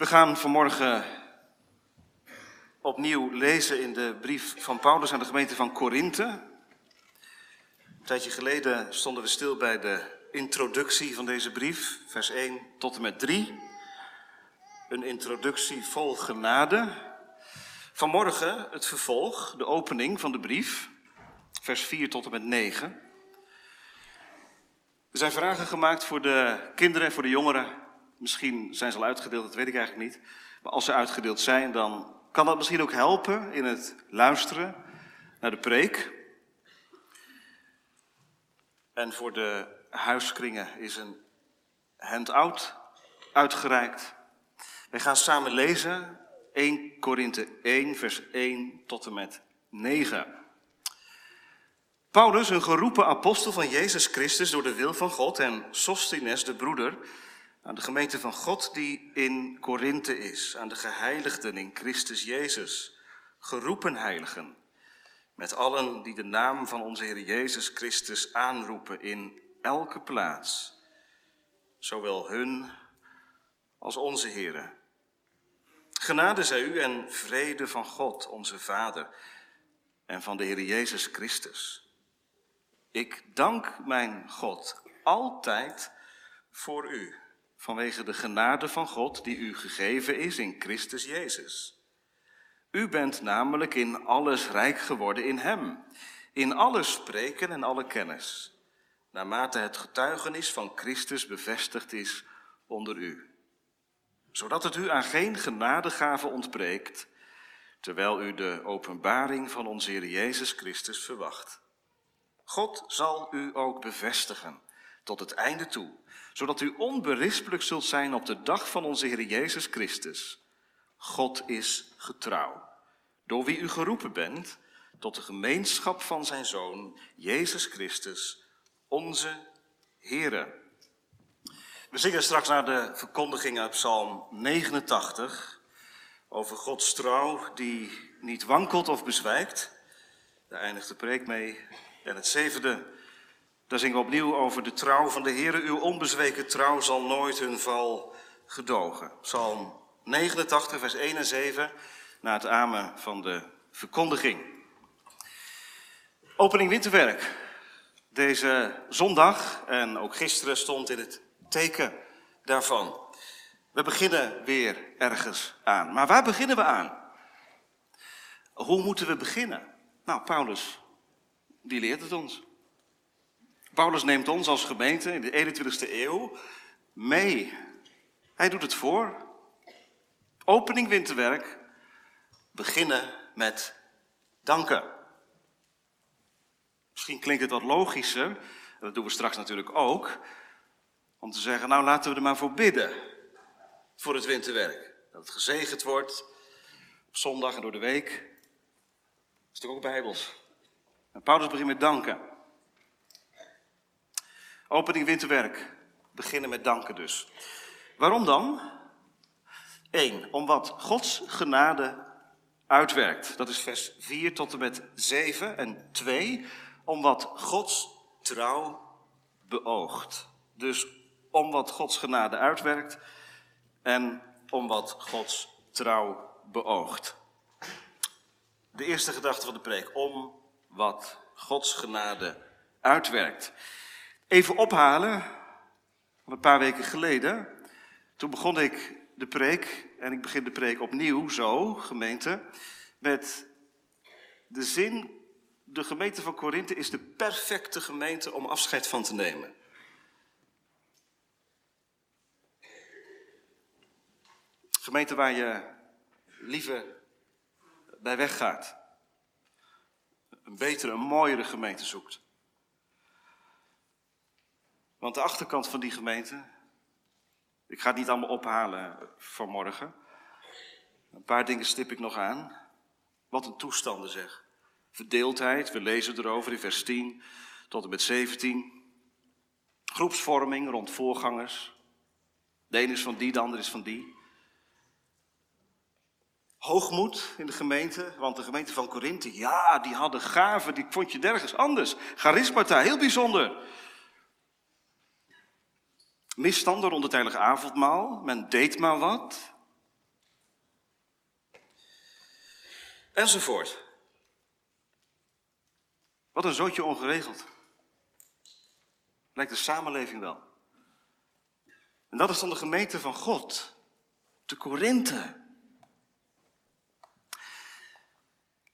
We gaan vanmorgen opnieuw lezen in de brief van Paulus aan de gemeente van Korinthe. Een tijdje geleden stonden we stil bij de introductie van deze brief, vers 1 tot en met 3. Een introductie vol genade. Vanmorgen het vervolg, de opening van de brief, vers 4 tot en met 9. Er zijn vragen gemaakt voor de kinderen en voor de jongeren. Misschien zijn ze al uitgedeeld, dat weet ik eigenlijk niet. Maar als ze uitgedeeld zijn, dan kan dat misschien ook helpen in het luisteren naar de preek. En voor de huiskringen is een handout uitgereikt. Wij gaan samen lezen 1 Korinthe 1, vers 1 tot en met 9. Paulus, een geroepen apostel van Jezus Christus door de wil van God, en Sostines, de broeder, aan de gemeente van God die in Korinthe is, aan de geheiligden in Christus Jezus, geroepen heiligen, met allen die de naam van onze Heer Jezus Christus aanroepen in elke plaats, zowel hun als onze Heeren. Genade zij u en vrede van God, onze Vader, en van de Heer Jezus Christus. Ik dank mijn God altijd voor u, vanwege de genade van God die u gegeven is in Christus Jezus. U bent namelijk in alles rijk geworden in Hem, in alle spreken en alle kennis, naarmate het getuigenis van Christus bevestigd is onder u. Zodat het u aan geen genadegave ontbreekt, terwijl u de openbaring van onze Heer Jezus Christus verwacht. God zal u ook bevestigen tot het einde toe, zodat u onberispelijk zult zijn op de dag van onze Heer Jezus Christus. God is getrouw, door wie u geroepen bent tot de gemeenschap van zijn Zoon, Jezus Christus, onze Heere. We zingen straks naar de verkondiging uit Psalm 89 over Gods trouw die niet wankelt of bezwijkt. Daar eindigt de preek mee. En het zevende, daar zingen we opnieuw over de trouw van de Heer. Uw onbezweken trouw zal nooit hun val gedogen. Psalm 89, vers 1 en 7, na het amen van de verkondiging. Opening winterwerk. Deze zondag en ook gisteren stond in het teken daarvan. We beginnen weer ergens aan. Maar waar beginnen we aan? Hoe moeten we beginnen? Nou, Paulus, die leert het ons. Paulus neemt ons als gemeente in de 21ste eeuw mee. Hij doet het voor. Opening winterwerk. Beginnen met danken. Misschien klinkt het wat logischer, dat doen we straks natuurlijk ook, om te zeggen, nou laten we er maar voor bidden, voor het winterwerk. Dat het gezegend wordt, op zondag en door de week. Dat is toch ook bijbels. En Paulus begint met danken. Opening winterwerk. Beginnen met danken dus. Waarom dan? Eén, om wat Gods genade uitwerkt. Dat is vers 4 tot en met 7. En twee, om wat Gods trouw beoogt. Dus om wat Gods genade uitwerkt en om wat Gods trouw beoogt. De eerste gedachte van de preek, om wat Gods genade uitwerkt. Even ophalen van een paar weken geleden. Toen begon ik de preek, en ik begin de preek opnieuw zo, gemeente, met de zin, de gemeente van Korinthe is de perfecte gemeente om afscheid van te nemen. Gemeente waar je liever bij weggaat. Een betere, een mooiere gemeente zoekt. Want de achterkant van die gemeente, ik ga het niet allemaal ophalen vanmorgen. Een paar dingen stip ik nog aan. Wat een toestanden zeg. Verdeeldheid, we lezen erover in vers 10 tot en met 17. Groepsvorming rond voorgangers. De ene is van die, de ander is van die. Hoogmoed in de gemeente, want de gemeente van Korinthe, ja, die hadden gaven, die vond je nergens anders. Charismata, heel bijzonder misstanden rond het heilige avondmaal. Men deed maar wat. Enzovoort. Wat een zootje ongeregeld. Lijkt de samenleving wel. En dat is dan de gemeente van God, de Korinthe.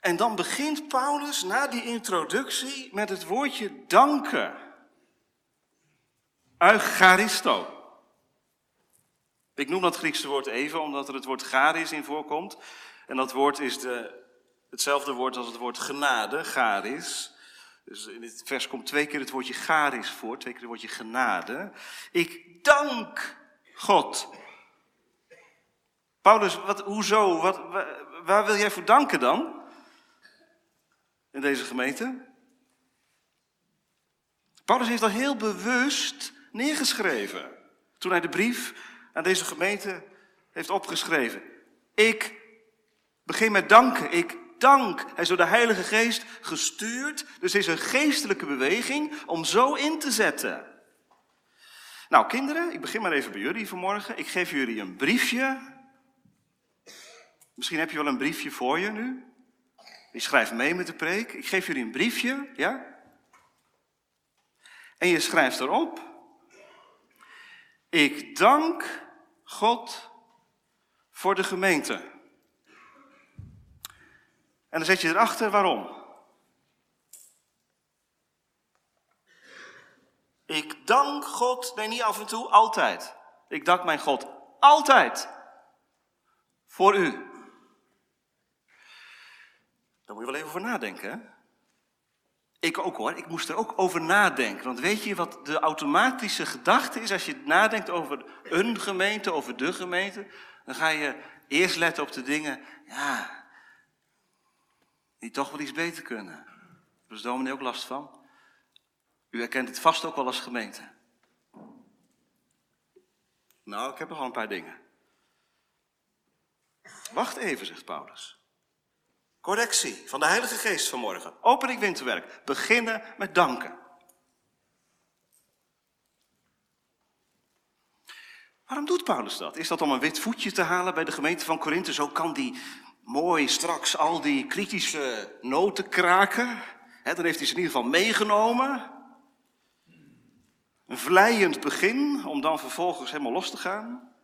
En dan begint Paulus na die introductie met het woordje danken. Eucharisto. Ik noem dat Griekse woord even, omdat er het woord charis in voorkomt. En dat woord is de, hetzelfde woord als het woord genade, charis. Dus in dit vers komt twee keer het woordje charis voor, twee keer het woordje genade. Ik dank God. Paulus, wat, hoezo? Wat, waar wil jij voor danken dan? In deze gemeente? Paulus heeft al heel bewust neergeschreven. Toen hij de brief aan deze gemeente heeft opgeschreven. Ik begin met danken. Ik dank. Hij is door de Heilige Geest gestuurd. Dus is een geestelijke beweging om zo in te zetten. Nou, kinderen, ik begin maar even bij jullie vanmorgen. Ik geef jullie een briefje. Misschien heb je wel een briefje voor je nu. Je schrijft mee met de preek. Ik geef jullie een briefje, ja? En je schrijft erop. Ik dank God voor de gemeente. En dan zet je erachter waarom. Ik dank God, nee niet af en toe, altijd. Ik dank mijn God altijd voor u. Daar moet je wel even over nadenken. Hè? Ik ook hoor, ik moest er ook over nadenken. Want weet je wat de automatische gedachte is als je nadenkt over een gemeente, over de gemeente? Dan ga je eerst letten op de dingen, ja, die toch wel iets beter kunnen. Daar is dominee ook last van. U herkent het vast ook wel als gemeente. Nou, ik heb nog wel een paar dingen. Wacht even, zegt Paulus. Correctie van de Heilige Geest vanmorgen. Opening winterwerk. Beginnen met danken. Waarom doet Paulus dat? Is dat om een wit voetje te halen bij de gemeente van Korinthe? Zo kan die mooi straks al die kritische noten kraken. dan heeft hij ze in ieder geval meegenomen. Een vlijend begin, om dan vervolgens helemaal los te gaan.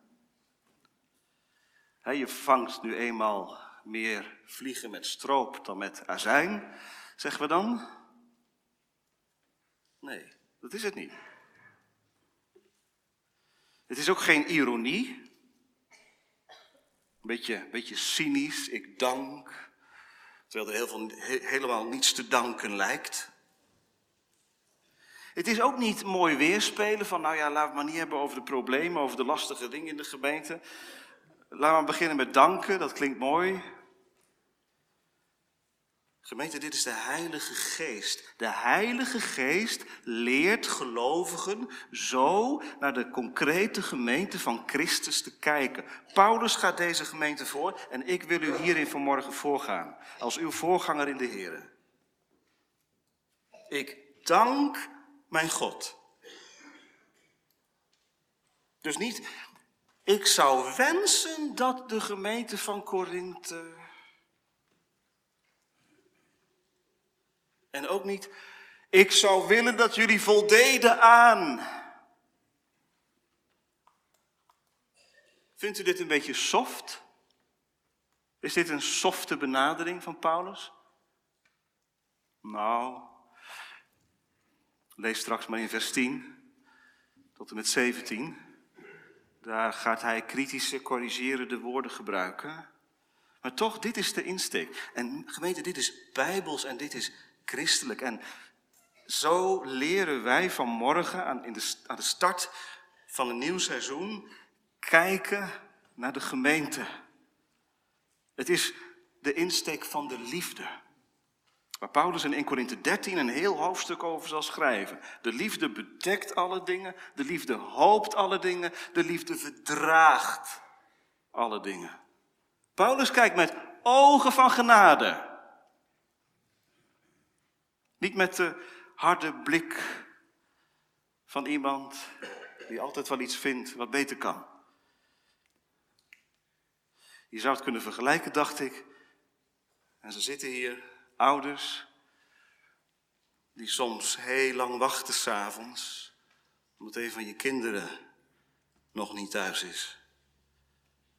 je vangt nu eenmaal meer vliegen met stroop dan met azijn, zeggen we dan? Nee, dat is het niet. Het is ook geen ironie. Een beetje, beetje cynisch, ik dank. Terwijl er heel veel, helemaal niets te danken lijkt. Het is ook niet mooi weerspelen van, nou ja, we het maar niet hebben over de problemen, over de lastige dingen in de gemeente. Laten we beginnen met danken, dat klinkt mooi. Gemeente, dit is de Heilige Geest. De Heilige Geest leert gelovigen zo naar de concrete gemeente van Christus te kijken. Paulus gaat deze gemeente voor en ik wil u hierin vanmorgen voorgaan, als uw voorganger in de Heer. Ik dank mijn God. Dus niet, ik zou wensen dat de gemeente van Korinthe. En ook niet, ik zou willen dat jullie voldeden aan. Vindt u dit een beetje soft? Is dit een softe benadering van Paulus? Nou, lees straks maar in vers 10 tot en met 17. Daar gaat hij kritische, corrigerende woorden gebruiken. Maar toch, dit is de insteek. En gemeente, dit is bijbels en dit is christelijk. En zo leren wij vanmorgen aan, in de, aan de start van een nieuw seizoen kijken naar de gemeente. Het is de insteek van de liefde. Waar Paulus in 1 Korinthe 13 een heel hoofdstuk over zal schrijven. De liefde bedekt alle dingen, de liefde hoopt alle dingen, de liefde verdraagt alle dingen. Paulus kijkt met ogen van genade niet met de harde blik van iemand die altijd wel iets vindt wat beter kan. Je zou het kunnen vergelijken, dacht ik, En ze zitten hier, ouders, die soms heel lang wachten s'avonds, omdat een van je kinderen nog niet thuis is.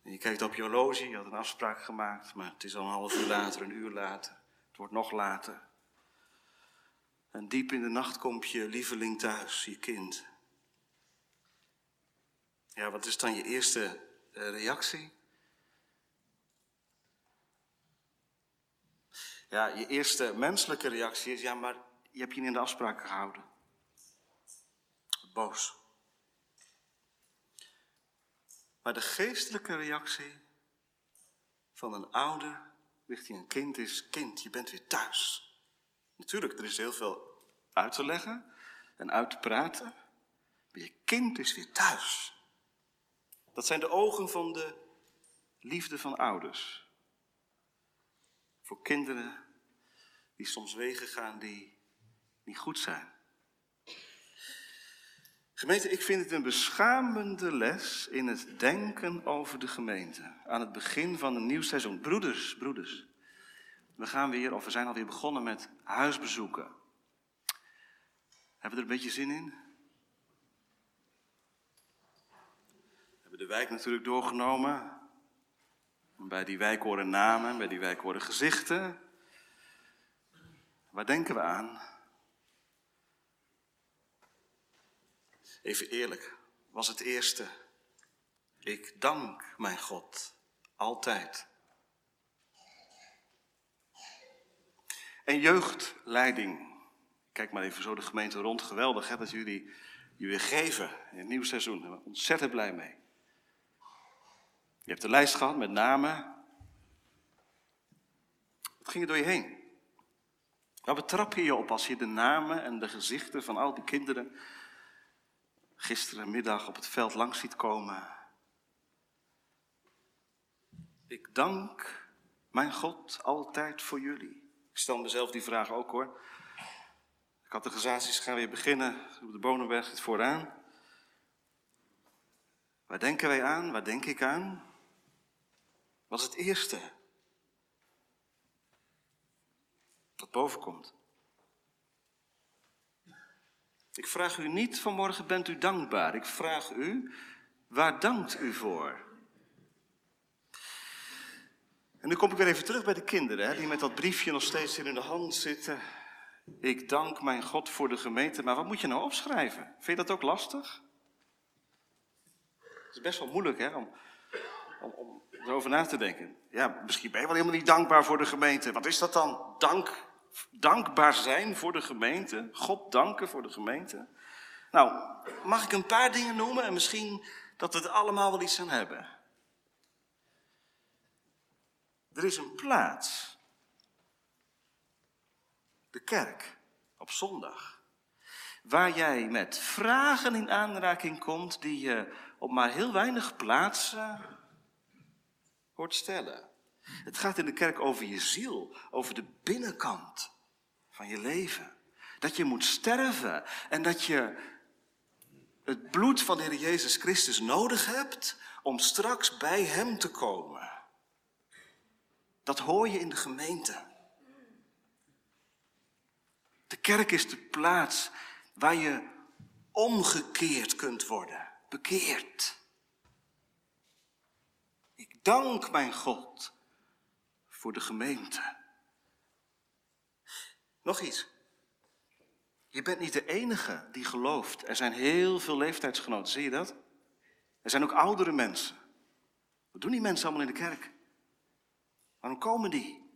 En je kijkt op je horloge, je had een afspraak gemaakt, maar het is al een half uur later, een uur later. Het wordt nog later. En diep in de nacht komt je lieveling thuis, je kind. Ja, wat is dan je eerste eh, reactie? Ja, je eerste menselijke reactie is, ja, maar je hebt je niet in de afspraak gehouden. Boos. Maar de geestelijke reactie van een ouder richting een kind is, kind, je bent weer thuis. Natuurlijk, er is heel veel uit te leggen en uit te praten, maar je kind is weer thuis. Dat zijn de ogen van de liefde van ouders. Voor kinderen die soms wegen gaan die niet goed zijn. Gemeente, ik vind het een beschamende les in het denken over de gemeente. Aan het begin van een nieuw seizoen. Broeders, broeders. We gaan weer, of we zijn alweer begonnen met huisbezoeken. Hebben we er een beetje zin in? We hebben de wijk natuurlijk doorgenomen. Bij die wijk horen namen, bij die wijk horen gezichten. Waar denken we aan? Even eerlijk, was het eerste. Ik dank mijn God altijd. En jeugdleiding. Kijk maar even zo de gemeente rond. Geweldig hè, dat jullie je weer geven in het nieuwe seizoen. Daar ben ik ontzettend blij mee. Je hebt de lijst gehad met namen. Wat ging er door je heen? Waar betrap je je op als je de namen en de gezichten van al die kinderen gisterenmiddag op het veld langs ziet komen? Ik dank mijn God altijd voor jullie. Ik stel mezelf die vraag ook hoor. De categorisaties gaan weer beginnen. Op de Bonenberg zit vooraan. Waar denken wij aan? Waar denk ik aan? Wat is het eerste boven komt? Ik vraag u niet vanmorgen, bent u dankbaar? Ik vraag u, waar dankt u voor? En nu kom ik weer even terug bij de kinderen, hè, die met dat briefje nog steeds in de hand zitten. Ik dank mijn God voor de gemeente, maar wat moet je nou opschrijven? Vind je dat ook lastig? Het is best wel moeilijk hè, om, om, om erover na te denken. Ja, misschien ben je wel helemaal niet dankbaar voor de gemeente. Wat is dat dan? Dank, dankbaar zijn voor de gemeente? God danken voor de gemeente? Nou, mag ik een paar dingen noemen en misschien dat we er allemaal wel iets aan hebben? Er is een plaats. De kerk op zondag. Waar jij met vragen in aanraking komt die je op maar heel weinig plaatsen hoort stellen. Het gaat in de kerk over je ziel, over de binnenkant van je leven. Dat je moet sterven en dat je het bloed van de Heer Jezus Christus nodig hebt om straks bij Hem te komen. Dat hoor je in de gemeente. De kerk is de plaats waar je omgekeerd kunt worden, bekeerd. Ik dank mijn God voor de gemeente. Nog iets. Je bent niet de enige die gelooft. Er zijn heel veel leeftijdsgenoten, zie je dat? Er zijn ook oudere mensen. Wat doen die mensen allemaal in de kerk? Waarom komen die?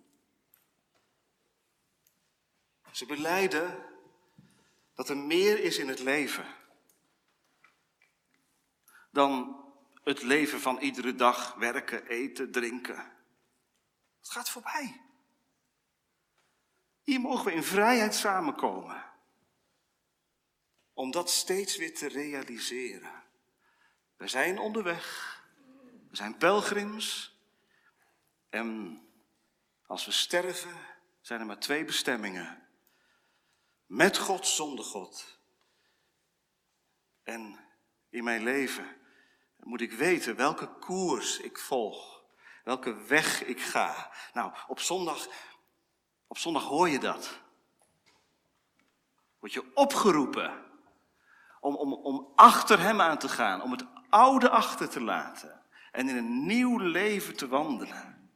Ze beleiden dat er meer is in het leven dan het leven van iedere dag werken, eten, drinken. Het gaat voorbij. Hier mogen we in vrijheid samenkomen. Om dat steeds weer te realiseren. We zijn onderweg. We zijn pelgrims. En als we sterven, zijn er maar twee bestemmingen. Met God, zonder God. En in mijn leven moet ik weten welke koers ik volg. Welke weg ik ga. Nou, op zondag Op zondag hoor je dat. Word je opgeroepen om, om, om achter Hem aan te gaan, om het oude achter te laten en in een nieuw leven te wandelen.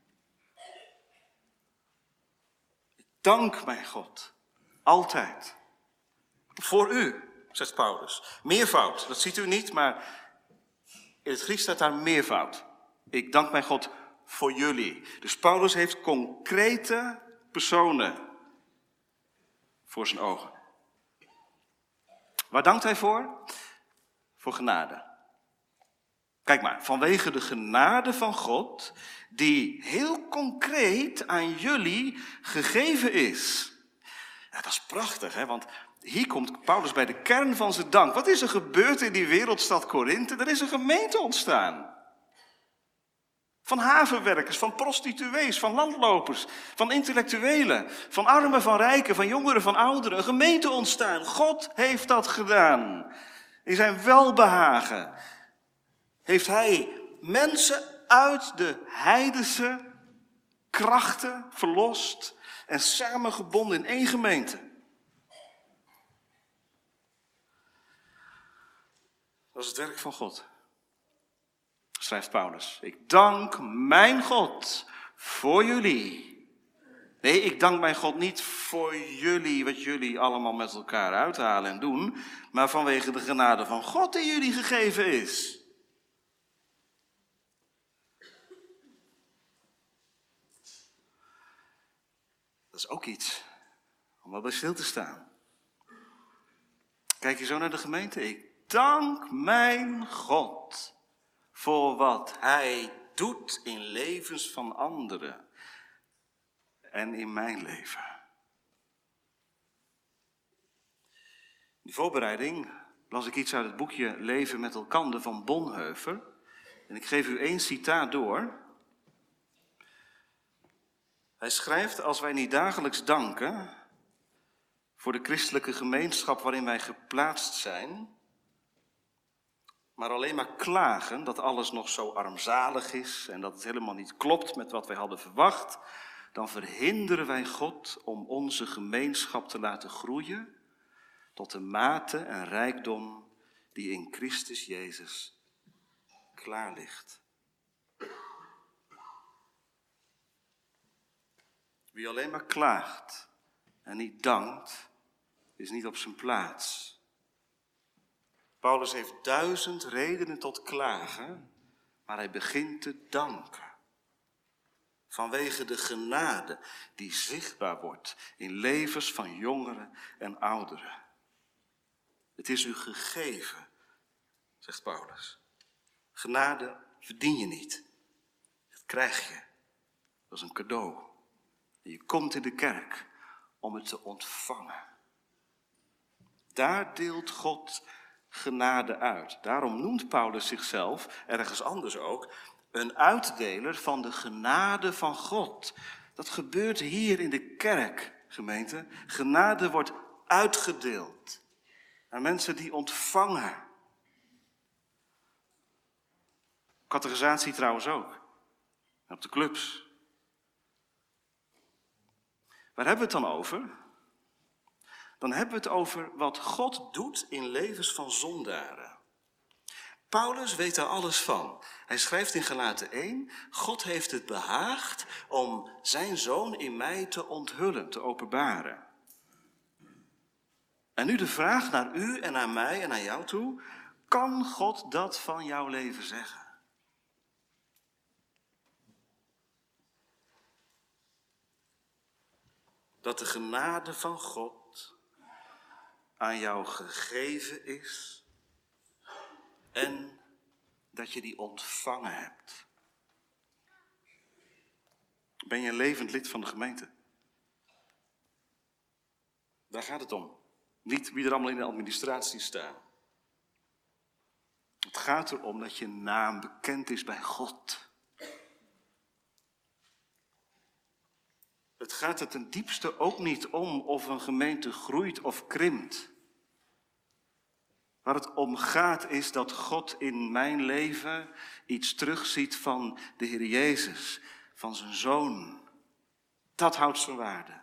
Ik dank mijn God, altijd. Voor u, zegt Paulus. Meervoud, dat ziet u niet, maar in het Grieks staat daar meervoud. Ik dank mijn God voor jullie. Dus Paulus heeft concrete personen voor zijn ogen. Waar dankt hij voor? Voor genade. Kijk maar, vanwege de genade van God, die heel concreet aan jullie gegeven is. Dat is prachtig, hè? want hier komt Paulus bij de kern van zijn dank. Wat is er gebeurd in die wereldstad Korinthe? Er is een gemeente ontstaan. Van havenwerkers, van prostituees, van landlopers, van intellectuelen, van armen, van rijken, van jongeren, van ouderen. Een gemeente ontstaan. God heeft dat gedaan. In zijn welbehagen heeft hij mensen uit de heidense krachten verlost en samengebonden in één gemeente. Dat is het werk van God. Schrijft Paulus. Ik dank mijn God voor jullie. Nee, ik dank mijn God niet voor jullie, wat jullie allemaal met elkaar uithalen en doen, maar vanwege de genade van God die jullie gegeven is. Dat is ook iets om wel bij stil te staan. Kijk je zo naar de gemeente? Ik dank mijn God voor wat Hij doet in levens van anderen en in mijn leven. In de voorbereiding las ik iets uit het boekje Leven met elkander van Bonheuver. En ik geef u één citaat door. Hij schrijft, als wij niet dagelijks danken voor de christelijke gemeenschap waarin wij geplaatst zijn, maar alleen maar klagen dat alles nog zo armzalig is en dat het helemaal niet klopt met wat wij hadden verwacht, dan verhinderen wij God om onze gemeenschap te laten groeien tot de mate en rijkdom die in Christus Jezus klaar ligt. Wie alleen maar klaagt en niet dankt, is niet op zijn plaats. Paulus heeft duizend redenen tot klagen, maar hij begint te danken. Vanwege de genade die zichtbaar wordt in levens van jongeren en ouderen. Het is u gegeven, zegt Paulus. Genade verdien je niet. Dat krijg je. Dat is een cadeau. Je komt in de kerk om het te ontvangen. Daar deelt God genade uit. Daarom noemt Paulus zichzelf, ergens anders ook, een uitdeler van de genade van God. Dat gebeurt hier in de kerk, gemeente. Genade wordt uitgedeeld aan mensen die ontvangen. Categorisatie trouwens ook. op de clubs. Waar hebben we het dan over? Dan hebben we het over wat God doet in levens van zondaren. Paulus weet daar alles van. Hij schrijft in Galaten 1, God heeft het behaagd om zijn zoon in mij te onthullen, te openbaren. En nu de vraag naar u en naar mij en naar jou toe, kan God dat van jouw leven zeggen? Dat de genade van God aan jou gegeven is en dat je die ontvangen hebt. Ben je een levend lid van de gemeente? Daar gaat het om. Niet wie er allemaal in de administratie staan. Het gaat erom dat je naam bekend is bij God. Het gaat er ten diepste ook niet om of een gemeente groeit of krimpt. Waar het om gaat is dat God in mijn leven iets terugziet van de Heer Jezus, van zijn zoon. Dat houdt zijn waarde.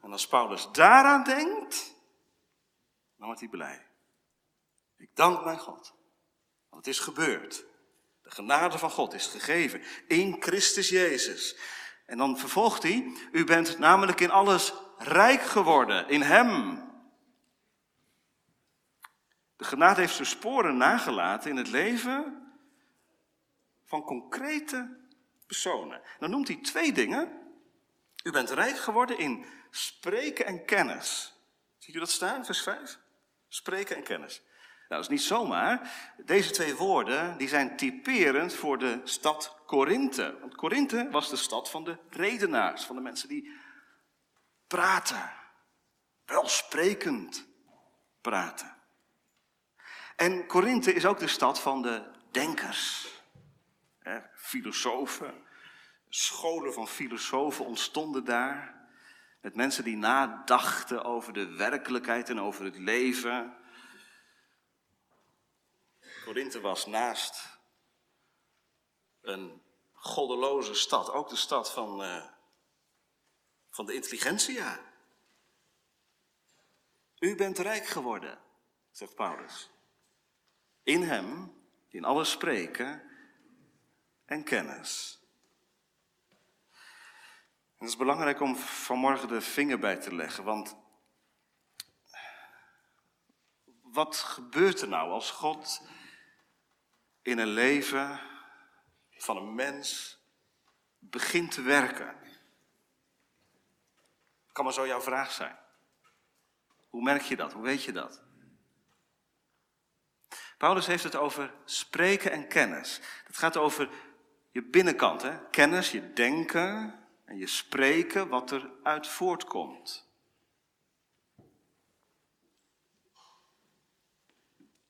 En als Paulus daaraan denkt, dan wordt hij blij. Ik dank mijn God. Want het is gebeurd. De genade van God is gegeven in Christus Jezus. En dan vervolgt hij, u bent namelijk in alles rijk geworden, in Hem de genade heeft zijn sporen nagelaten in het leven van concrete personen. Dan noemt hij twee dingen. U bent rijk geworden in spreken en kennis. Ziet u dat staan, vers 5? Spreken en kennis. Nou, dat is niet zomaar. Deze twee woorden die zijn typerend voor de stad Korinthe. Want Korinthe was de stad van de redenaars, van de mensen die praten. Welsprekend praten. En Korinthe is ook de stad van de denkers. filosofen. Scholen van filosofen ontstonden daar. Met mensen die nadachten over de werkelijkheid en over het leven. Korinthe was naast een goddeloze stad, ook de stad van, uh, van de intelligentia. U bent rijk geworden, zegt Paulus. In hem, in alles spreken en kennis. En het is belangrijk om vanmorgen de vinger bij te leggen, want wat gebeurt er nou als God in een leven van een mens begint te werken? Kan maar zo jouw vraag zijn. Hoe merk je dat? Hoe weet je dat? Paulus heeft het over spreken en kennis. Het gaat over je binnenkant, hè? kennis, je denken en je spreken, wat er uit voortkomt.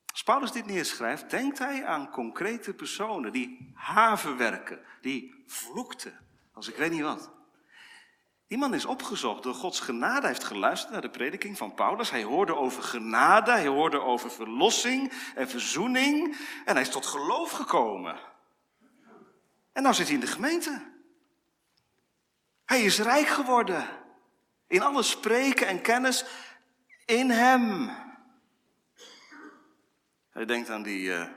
Als Paulus dit neerschrijft, denkt hij aan concrete personen die haven werken, die vloekten, als ik weet niet wat. Die man is opgezocht door Gods genade. Hij heeft geluisterd naar de prediking van Paulus. Hij hoorde over genade, hij hoorde over verlossing en verzoening. En hij is tot geloof gekomen. En nou zit hij in de gemeente. Hij is rijk geworden. In alle spreken en kennis in hem. Hij denkt aan die, uh,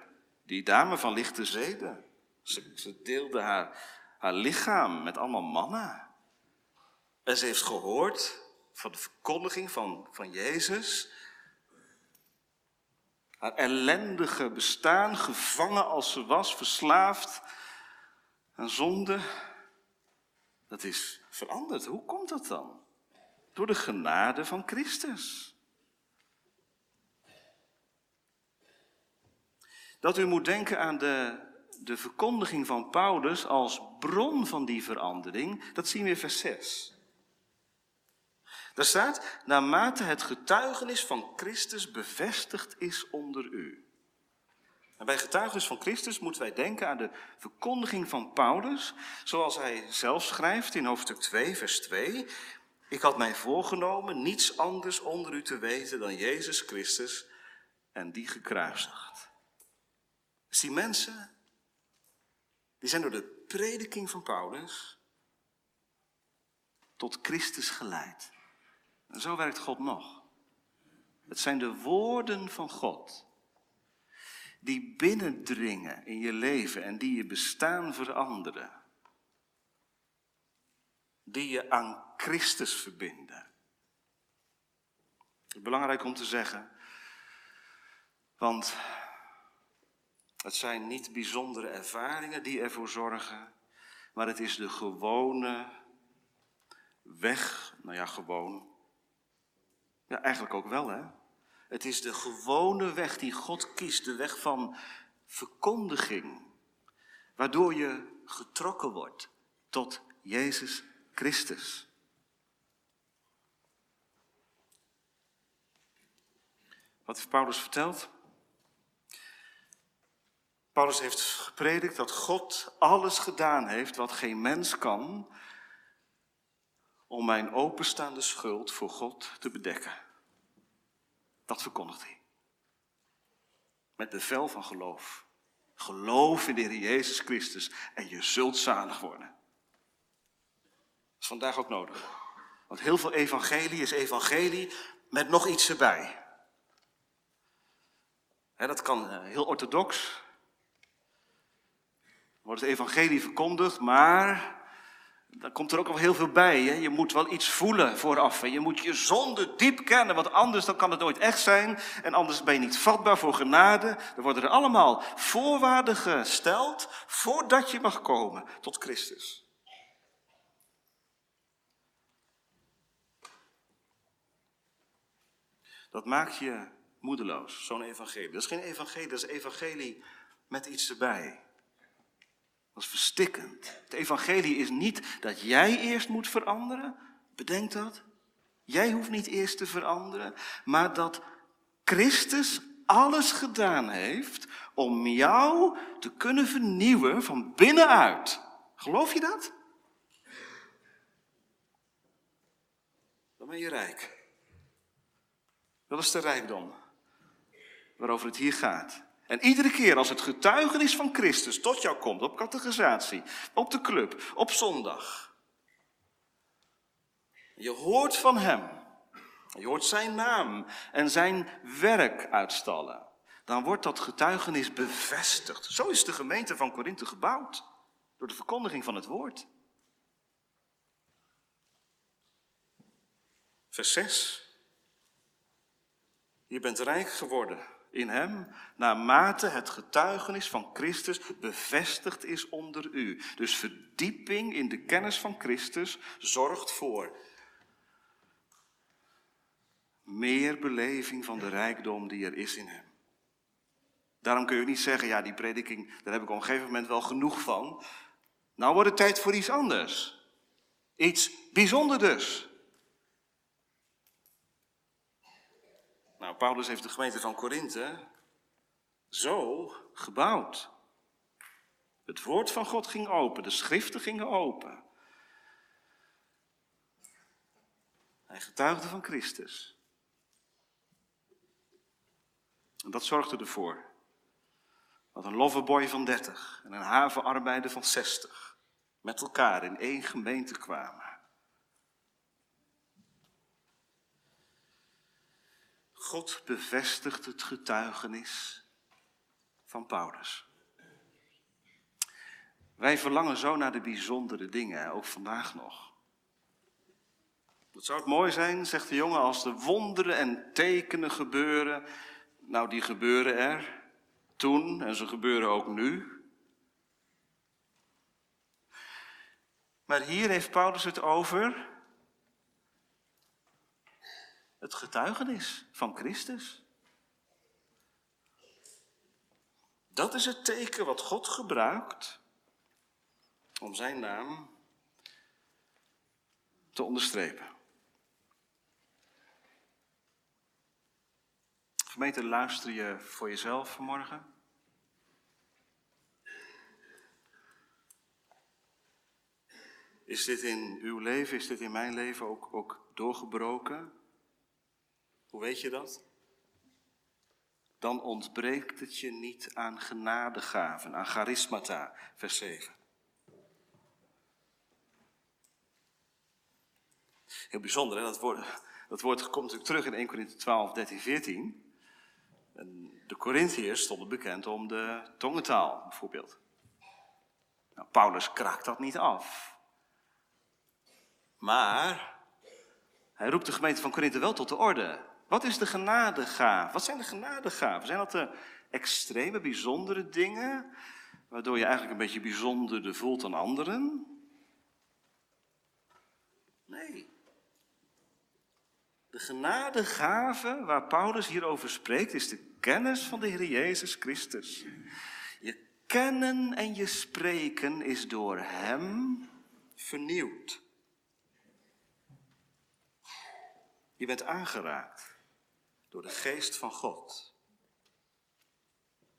die dame van lichte zeden. Ze, ze deelde haar, haar lichaam met allemaal mannen. En ze heeft gehoord van de verkondiging van, van Jezus. Haar ellendige bestaan, gevangen als ze was, verslaafd aan zonde. Dat is veranderd. Hoe komt dat dan? Door de genade van Christus. Dat u moet denken aan de, de verkondiging van Paulus als bron van die verandering, dat zien we in vers 6. Daar staat, naarmate het getuigenis van Christus bevestigd is onder u. En bij getuigenis van Christus moeten wij denken aan de verkondiging van Paulus, zoals hij zelf schrijft in hoofdstuk 2, vers 2. Ik had mij voorgenomen niets anders onder u te weten dan Jezus Christus en die gekruisigd. Dus die mensen, die zijn door de prediking van Paulus tot Christus geleid. En zo werkt God nog. Het zijn de woorden van God die binnendringen in je leven en die je bestaan veranderen. Die je aan Christus verbinden. Belangrijk om te zeggen, want het zijn niet bijzondere ervaringen die ervoor zorgen, maar het is de gewone weg, nou ja, gewoon, ja, eigenlijk ook wel, hè? Het is de gewone weg die God kiest, de weg van verkondiging, waardoor je getrokken wordt tot Jezus Christus. Wat heeft Paulus verteld? Paulus heeft gepredikt dat God alles gedaan heeft wat geen mens kan om mijn openstaande schuld voor God te bedekken. Dat verkondigt hij. Met bevel van geloof. Geloof in de Heer Jezus Christus en je zult zalig worden. Dat is vandaag ook nodig. Want heel veel evangelie is evangelie met nog iets erbij. dat kan eh, heel orthodox. Wordt het evangelie verkondigd, maar dan komt er ook al heel veel bij. Hè? Je moet wel iets voelen vooraf. Je moet je zonde diep kennen, want anders dan kan het nooit echt zijn. En anders ben je niet vatbaar voor genade. Er worden er allemaal voorwaarden gesteld voordat je mag komen tot Christus. Dat maakt je moedeloos, zo'n evangelie. Dat is geen evangelie, dat is evangelie met iets erbij. Dat is verstikkend. Het evangelie is niet dat jij eerst moet veranderen. Bedenk dat. Jij hoeft niet eerst te veranderen, maar dat Christus alles gedaan heeft om jou te kunnen vernieuwen van binnenuit. Geloof je dat? Dan ben je rijk. Dat is de rijkdom waarover het hier gaat. En iedere keer als het getuigenis van Christus tot jou komt, op categorisatie, op de club, op zondag. Je hoort van Hem. Je hoort Zijn naam en Zijn werk uitstallen. Dan wordt dat getuigenis bevestigd. Zo is de gemeente van Korinthe gebouwd. Door de verkondiging van het woord. Vers 6. Je bent rijk geworden in hem, naarmate het getuigenis van Christus bevestigd is onder u. Dus verdieping in de kennis van Christus zorgt voor meer beleving van de rijkdom die er is in hem. Daarom kun je niet zeggen, ja, die prediking, daar heb ik op een gegeven moment wel genoeg van. Nou wordt het tijd voor iets anders. Iets bijzonders. Nou, Paulus heeft de gemeente van Korinthe zo gebouwd. Het woord van God ging open, de schriften gingen open. Hij getuigde van Christus. En dat zorgde ervoor dat een loverboy van 30 en een havenarbeider van 60 met elkaar in één gemeente kwamen. God bevestigt het getuigenis van Paulus. Wij verlangen zo naar de bijzondere dingen, ook vandaag nog. Het zou het mooi zijn, zegt de jongen, als de wonderen en tekenen gebeuren. Nou, die gebeuren er toen en ze gebeuren ook nu. Maar hier heeft Paulus het over het getuigenis van Christus. Dat is het teken wat God gebruikt om zijn naam te onderstrepen. Gemeente, luister je voor jezelf vanmorgen? Is dit in uw leven, is dit in mijn leven ook, ook doorgebroken? Hoe weet je dat? Dan ontbreekt het je niet aan genadegaven, aan charismata, vers 7. Heel bijzonder, hè? Dat, woord, dat komt natuurlijk terug in 1 Corinthië 12, 13, 14. En de Corinthiërs stonden bekend om de tongentaal, bijvoorbeeld. Nou, Paulus kraakt dat niet af. Maar hij roept de gemeente van Korinthe wel tot de orde. Wat is de genadegaaf? Wat zijn de genadegaven? Zijn dat de extreme, bijzondere dingen, waardoor je eigenlijk een beetje bijzonderder voelt dan anderen? Nee. De genadegave waar Paulus hierover spreekt, is de kennis van de Heer Jezus Christus. Je kennen en je spreken is door Hem vernieuwd. Je bent aangeraakt door de geest van God.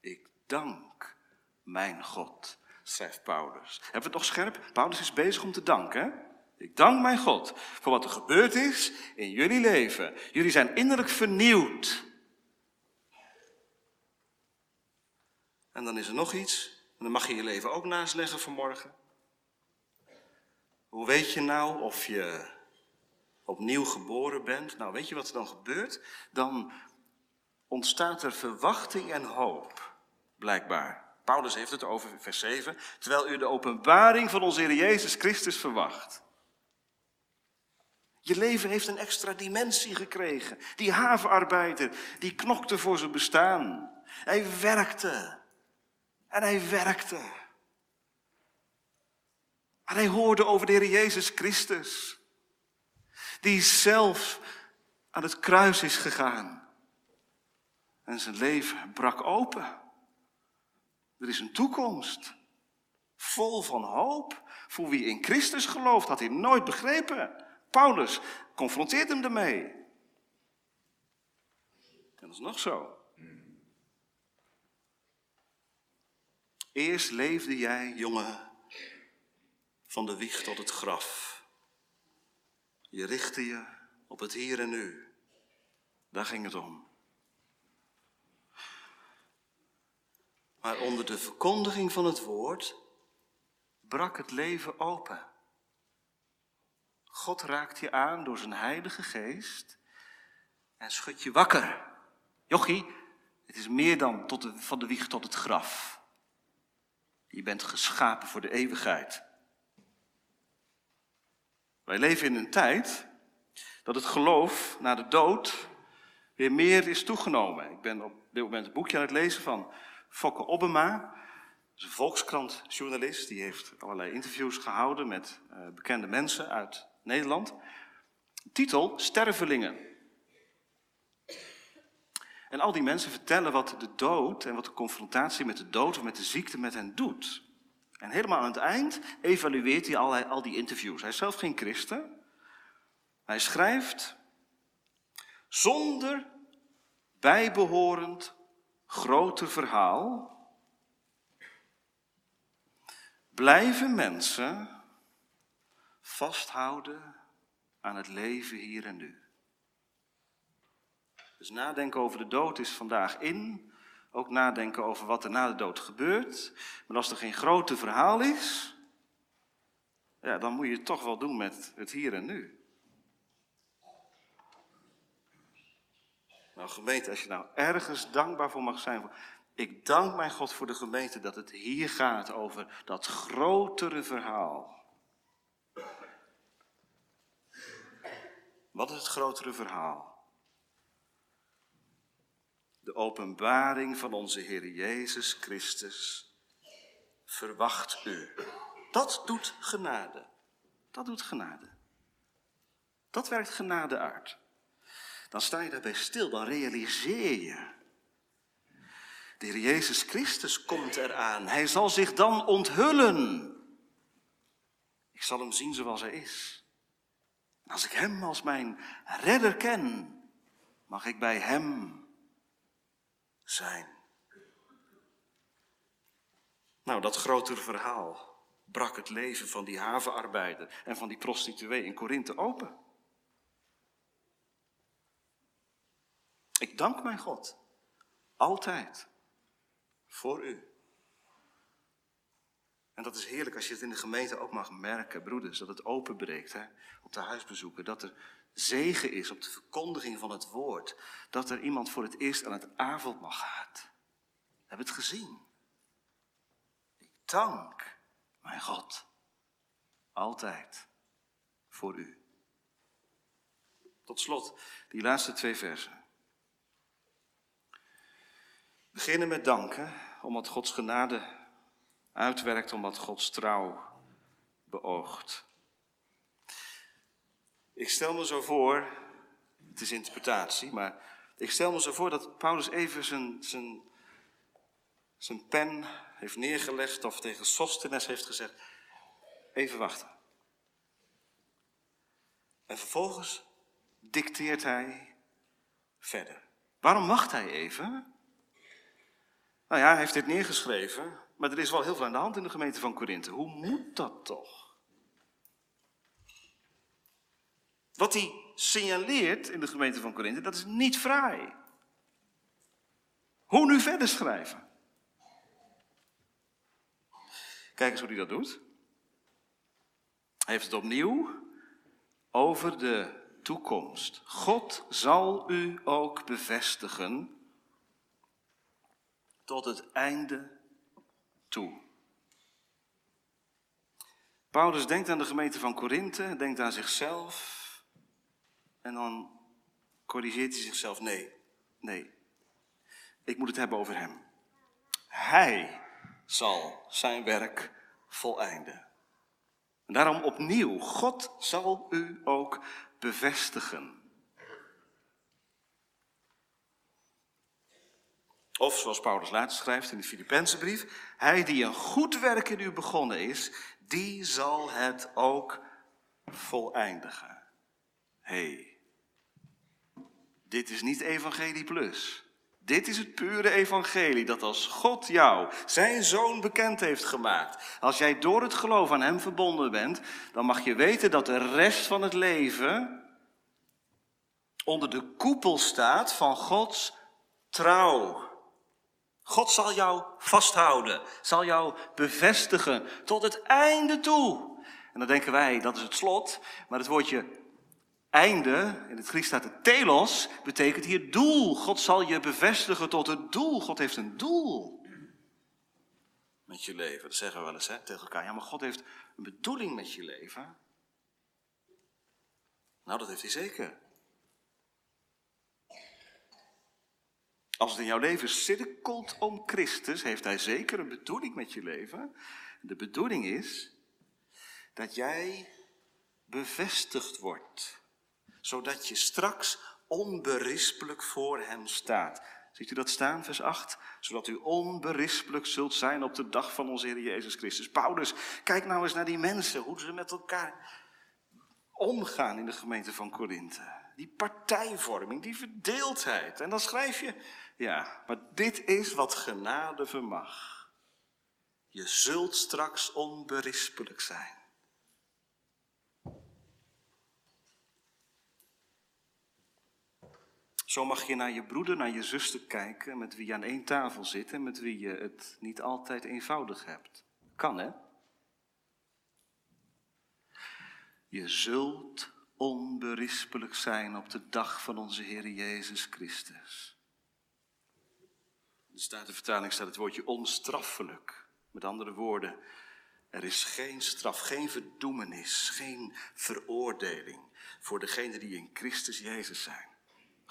Ik dank mijn God, schrijft Paulus. Hebben we het nog scherp? Paulus is bezig om te danken. Ik dank mijn God voor wat er gebeurd is in jullie leven. Jullie zijn innerlijk vernieuwd. En dan is er nog iets, en dan mag je je leven ook naast leggen vanmorgen. Hoe weet je nou of je opnieuw geboren bent, nou weet je wat er dan gebeurt? Dan ontstaat er verwachting en hoop, blijkbaar. Paulus heeft het over vers 7, terwijl u de openbaring van onze Heer Jezus Christus verwacht. Je leven heeft een extra dimensie gekregen. Die havenarbeider, die knokte voor zijn bestaan. Hij werkte. En hij werkte. En hij hoorde over de Heer Jezus Christus. Die zelf aan het kruis is gegaan. En zijn leven brak open. Er is een toekomst. Vol van hoop. Voor wie in Christus gelooft, had hij nooit begrepen. Paulus confronteert hem ermee. En dat is nog zo. Eerst leefde jij, jongen, van de wieg tot het graf. Je richtte je op het hier en nu. Daar ging het om. Maar onder de verkondiging van het woord brak het leven open. God raakt je aan door zijn heilige geest en schudt je wakker. Jochie, het is meer dan tot van de wieg tot het graf. Je bent geschapen voor de eeuwigheid. Wij leven in een tijd dat het geloof na de dood weer meer is toegenomen. Ik ben op dit moment een boekje aan het lezen van Fokke Obbema. Een Volkskrant-journalist. Die heeft allerlei interviews gehouden met uh, bekende mensen uit Nederland. Titel Stervelingen. En al die mensen vertellen wat de dood en wat de confrontatie met de dood of met de ziekte met hen doet. En helemaal aan het eind evalueert hij al, al die interviews. Hij is zelf geen christen. Hij schrijft, zonder bijbehorend groter verhaal blijven mensen vasthouden aan het leven hier en nu. Dus nadenken over de dood is vandaag in. Ook nadenken over wat er na de dood gebeurt. Maar als er geen grote verhaal is, ja, dan moet je het toch wel doen met het hier en nu. Nou gemeente, als je nou ergens dankbaar voor mag zijn. Ik dank mijn God voor de gemeente dat het hier gaat over dat grotere verhaal. Wat is het grotere verhaal? De openbaring van onze Heer Jezus Christus verwacht u. Dat doet genade. Dat doet genade. Dat werkt genade uit. Dan sta je daarbij stil, dan realiseer je. De Heer Jezus Christus komt eraan. Hij zal zich dan onthullen. Ik zal hem zien zoals hij is. Als ik Hem als mijn redder ken, mag ik bij Hem zijn. Nou, dat grotere verhaal brak het leven van die havenarbeider en van die prostituee in Korinthe open. Ik dank mijn God altijd voor u. En dat is heerlijk als je het in de gemeente ook mag merken, broeders, dat het openbreekt hè, op de huisbezoeken. Dat er zegen is op de verkondiging van het woord. Dat er iemand voor het eerst aan het avondmaal gaat. We hebben het gezien. Ik dank mijn God altijd voor u. Tot slot, die laatste twee versen. Beginnen met danken, omdat Gods genade uitwerkt omdat Gods trouw beoogt. Ik stel me zo voor, het is interpretatie, maar ik stel me zo voor dat Paulus even zijn, zijn, zijn pen heeft neergelegd of tegen Sostenes heeft gezegd, even wachten. En vervolgens dicteert hij verder. Waarom wacht hij even? Nou ja, hij heeft dit neergeschreven maar er is wel heel veel aan de hand in de gemeente van Korinthe. Hoe moet dat toch? Wat hij signaleert in de gemeente van Korinthe, dat is niet fraai. Hoe nu verder schrijven? Kijk eens hoe hij dat doet. Hij heeft het opnieuw over de toekomst. God zal u ook bevestigen tot het einde toe. Paulus denkt aan de gemeente van Korinthe, denkt aan zichzelf en dan corrigeert hij zichzelf. Nee, nee, ik moet het hebben over hem. Hij zal zijn werk voleinden. En daarom opnieuw, God zal u ook bevestigen. Of zoals Paulus later schrijft in de Filipijnse brief, hij die een goed werk in u begonnen is, die zal het ook voleindigen. hey, dit is niet evangelie plus. Dit is het pure evangelie dat als God jou, zijn zoon, bekend heeft gemaakt. Als jij door het geloof aan hem verbonden bent, dan mag je weten dat de rest van het leven onder de koepel staat van Gods trouw. God zal jou vasthouden, zal jou bevestigen tot het einde toe. En dan denken wij, dat is het slot, maar het woordje einde, in het Grieks staat het telos, betekent hier doel. God zal je bevestigen tot het doel. God heeft een doel met je leven. Dat zeggen we wel eens hè, tegen elkaar. Ja, maar God heeft een bedoeling met je leven. Nou, dat heeft hij zeker. Als het in jouw leven cirkelt om Christus, heeft hij zeker een bedoeling met je leven. De bedoeling is dat jij bevestigd wordt zodat je straks onberispelijk voor hem staat. Ziet u dat staan, vers 8? Zodat u onberispelijk zult zijn op de dag van onze Heer Jezus Christus. Paulus, kijk nou eens naar die mensen, hoe ze met elkaar omgaan in de gemeente van Korinthe. Die partijvorming, die verdeeldheid. En dan schrijf je, ja, maar dit is wat genade vermag. Je zult straks onberispelijk zijn. Zo mag je naar je broeder, naar je zuster kijken, met wie je aan één tafel zit en met wie je het niet altijd eenvoudig hebt. Kan hè? Je zult onberispelijk zijn op de dag van onze Heer Jezus Christus. In de vertaling staat het woordje onstraffelijk. Met andere woorden, er is geen straf, geen verdoemenis, geen veroordeling voor degenen die in Christus Jezus zijn.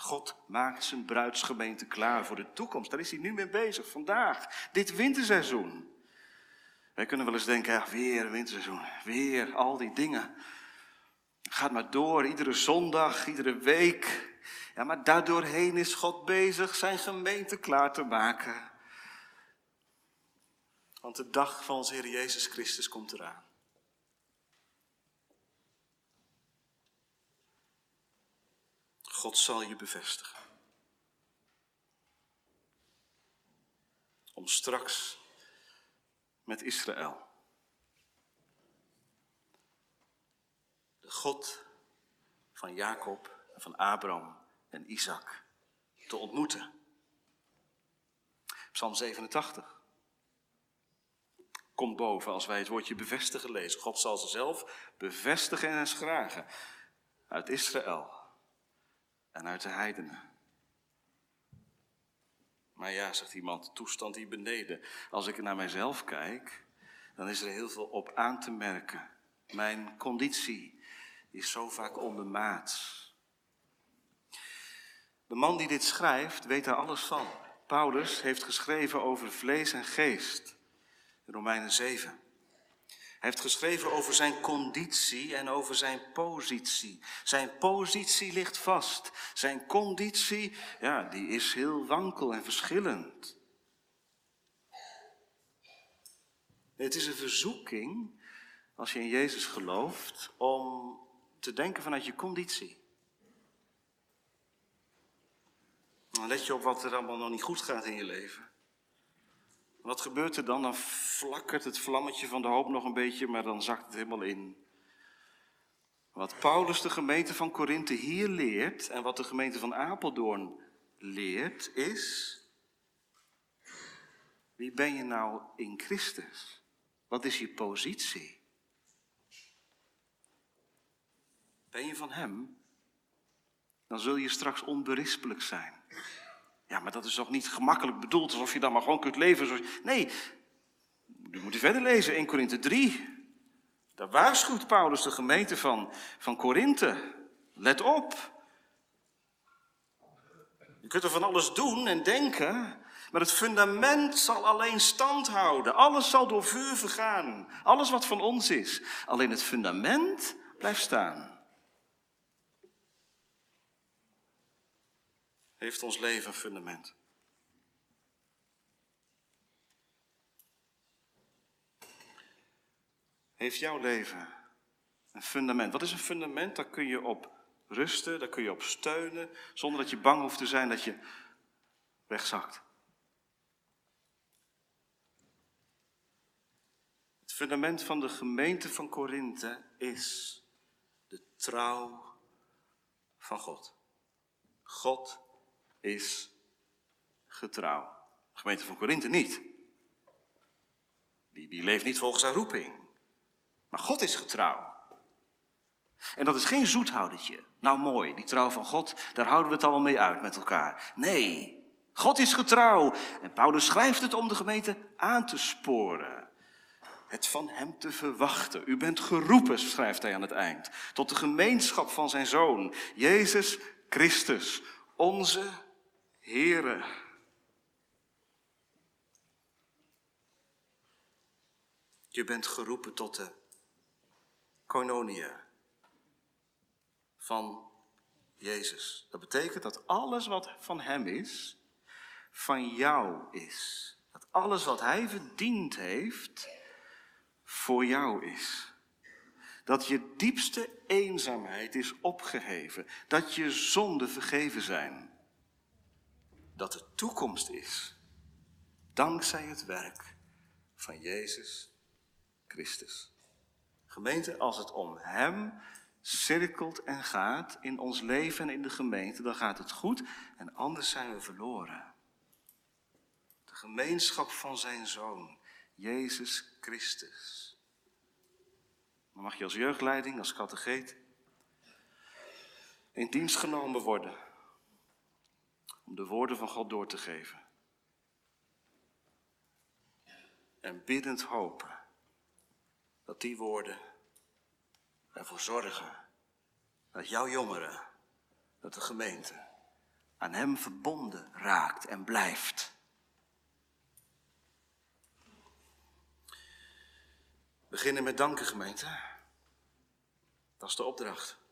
God maakt zijn bruidsgemeente klaar voor de toekomst. Daar is hij nu mee bezig, vandaag, dit winterseizoen. Wij kunnen wel eens denken, ja, weer winterseizoen, weer al die dingen. Gaat maar door, iedere zondag, iedere week. Ja, maar daardoorheen is God bezig zijn gemeente klaar te maken. Want de dag van onze Heer Jezus Christus komt eraan. God zal je bevestigen. Om straks met Israël, de God van Jacob, van Abraham en Isaac, te ontmoeten. Psalm 87 komt boven als wij het woordje bevestigen lezen. God zal ze zelf bevestigen en schragen uit Israël en uit de heidenen. Maar ja, zegt iemand, toestand hier beneden. Als ik naar mijzelf kijk, dan is er heel veel op aan te merken. Mijn conditie is zo vaak ondermaats. De man die dit schrijft, weet daar alles van. Paulus heeft geschreven over vlees en geest. Romeinen 7. Hij heeft geschreven over zijn conditie en over zijn positie. Zijn positie ligt vast. Zijn conditie, ja, die is heel wankel en verschillend. Het is een verzoeking, als je in Jezus gelooft, om te denken vanuit je conditie. Let je op wat er allemaal nog niet goed gaat in je leven. Wat gebeurt er dan? Dan flakkert het vlammetje van de hoop nog een beetje, maar dan zakt het helemaal in. Wat Paulus de gemeente van Korinthe hier leert en wat de gemeente van Apeldoorn leert, is: wie ben je nou in Christus? Wat is je positie? Ben je van Hem? dan zul je straks onberispelijk zijn. Ja, maar dat is toch niet gemakkelijk bedoeld, alsof je dan maar gewoon kunt leven. Nee, u moet verder lezen, 1 Korinthe 3. Daar waarschuwt Paulus de gemeente van, van Korinthe. Let op. Je kunt er van alles doen en denken, maar het fundament zal alleen stand houden. Alles zal door vuur vergaan. Alles wat van ons is. Alleen het fundament blijft staan. Heeft ons leven een fundament? Heeft jouw leven een fundament? Wat is een fundament? Daar kun je op rusten, daar kun je op steunen, zonder dat je bang hoeft te zijn dat je wegzakt. Het fundament van de gemeente van Korinthe is de trouw van God. God is getrouw. De gemeente van Korinthe niet. Die, die leeft niet volgens haar roeping. Maar God is getrouw. En dat is geen zoethoudertje. Nou mooi, die trouw van God, daar houden we het allemaal mee uit met elkaar. Nee, God is getrouw. En Paulus schrijft het om de gemeente aan te sporen. Het van hem te verwachten. U bent geroepen, schrijft hij aan het eind, tot de gemeenschap van zijn zoon, Jezus Christus, onze Heere. Je bent geroepen tot de koinonia van Jezus. Dat betekent dat alles wat van Hem is, van jou is. Dat alles wat Hij verdiend heeft, voor jou is. Dat je diepste eenzaamheid is opgeheven. Dat je zonden vergeven zijn. Dat er toekomst is. Dankzij het werk van Jezus Christus. Gemeente, als het om Hem cirkelt en gaat in ons leven en in de gemeente, dan gaat het goed en anders zijn we verloren. De gemeenschap van Zijn Zoon, Jezus Christus. Dan mag je als jeugdleiding, als categeet, in dienst genomen worden om de woorden van God door te geven. En biddend hopen dat die woorden ervoor zorgen dat jouw jongeren, dat de gemeente aan hem verbonden raakt en blijft. Beginnen met danken, gemeente. Dat is de opdracht.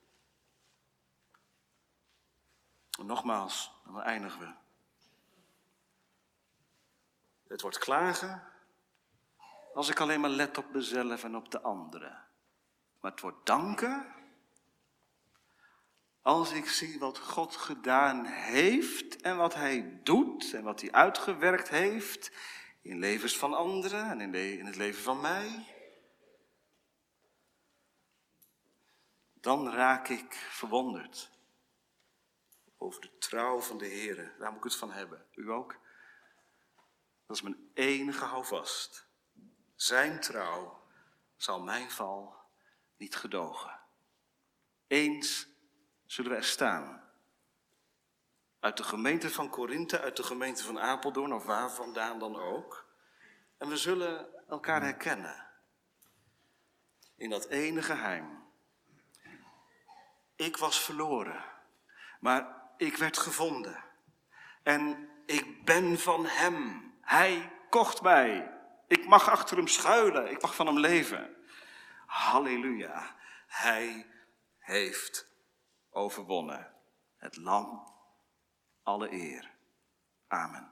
Nogmaals, dan eindigen we. Het wordt klagen als ik alleen maar let op mezelf en op de anderen. Maar het wordt danken als ik zie wat God gedaan heeft en wat Hij doet en wat Hij uitgewerkt heeft in levens van anderen en in, in het leven van mij. Dan raak ik verwonderd over de trouw van de Heer. Daar moet ik het van hebben. U ook? Dat is mijn enige houvast. Zijn trouw zal mijn val niet gedogen. Eens zullen we er staan. Uit de gemeente van Korinthe, uit de gemeente van Apeldoorn of waar vandaan dan ook. En we zullen elkaar herkennen. In dat ene geheim. Ik was verloren, maar ik werd gevonden. En ik ben van Hem. Hij kocht mij. Ik mag achter Hem schuilen. Ik mag van Hem leven. Halleluja. Hij heeft overwonnen. Het lam, alle eer. Amen.